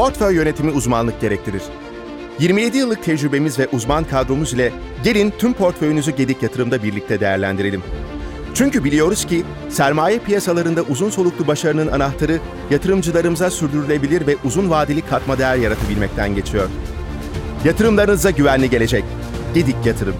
Portföy yönetimi uzmanlık gerektirir. 27 yıllık tecrübemiz ve uzman kadromuz ile gelin tüm portföyünüzü Gedik Yatırım'da birlikte değerlendirelim. Çünkü biliyoruz ki sermaye piyasalarında uzun soluklu başarının anahtarı yatırımcılarımıza sürdürülebilir ve uzun vadeli katma değer yaratabilmekten geçiyor. Yatırımlarınıza güvenli gelecek. Gedik Yatırım.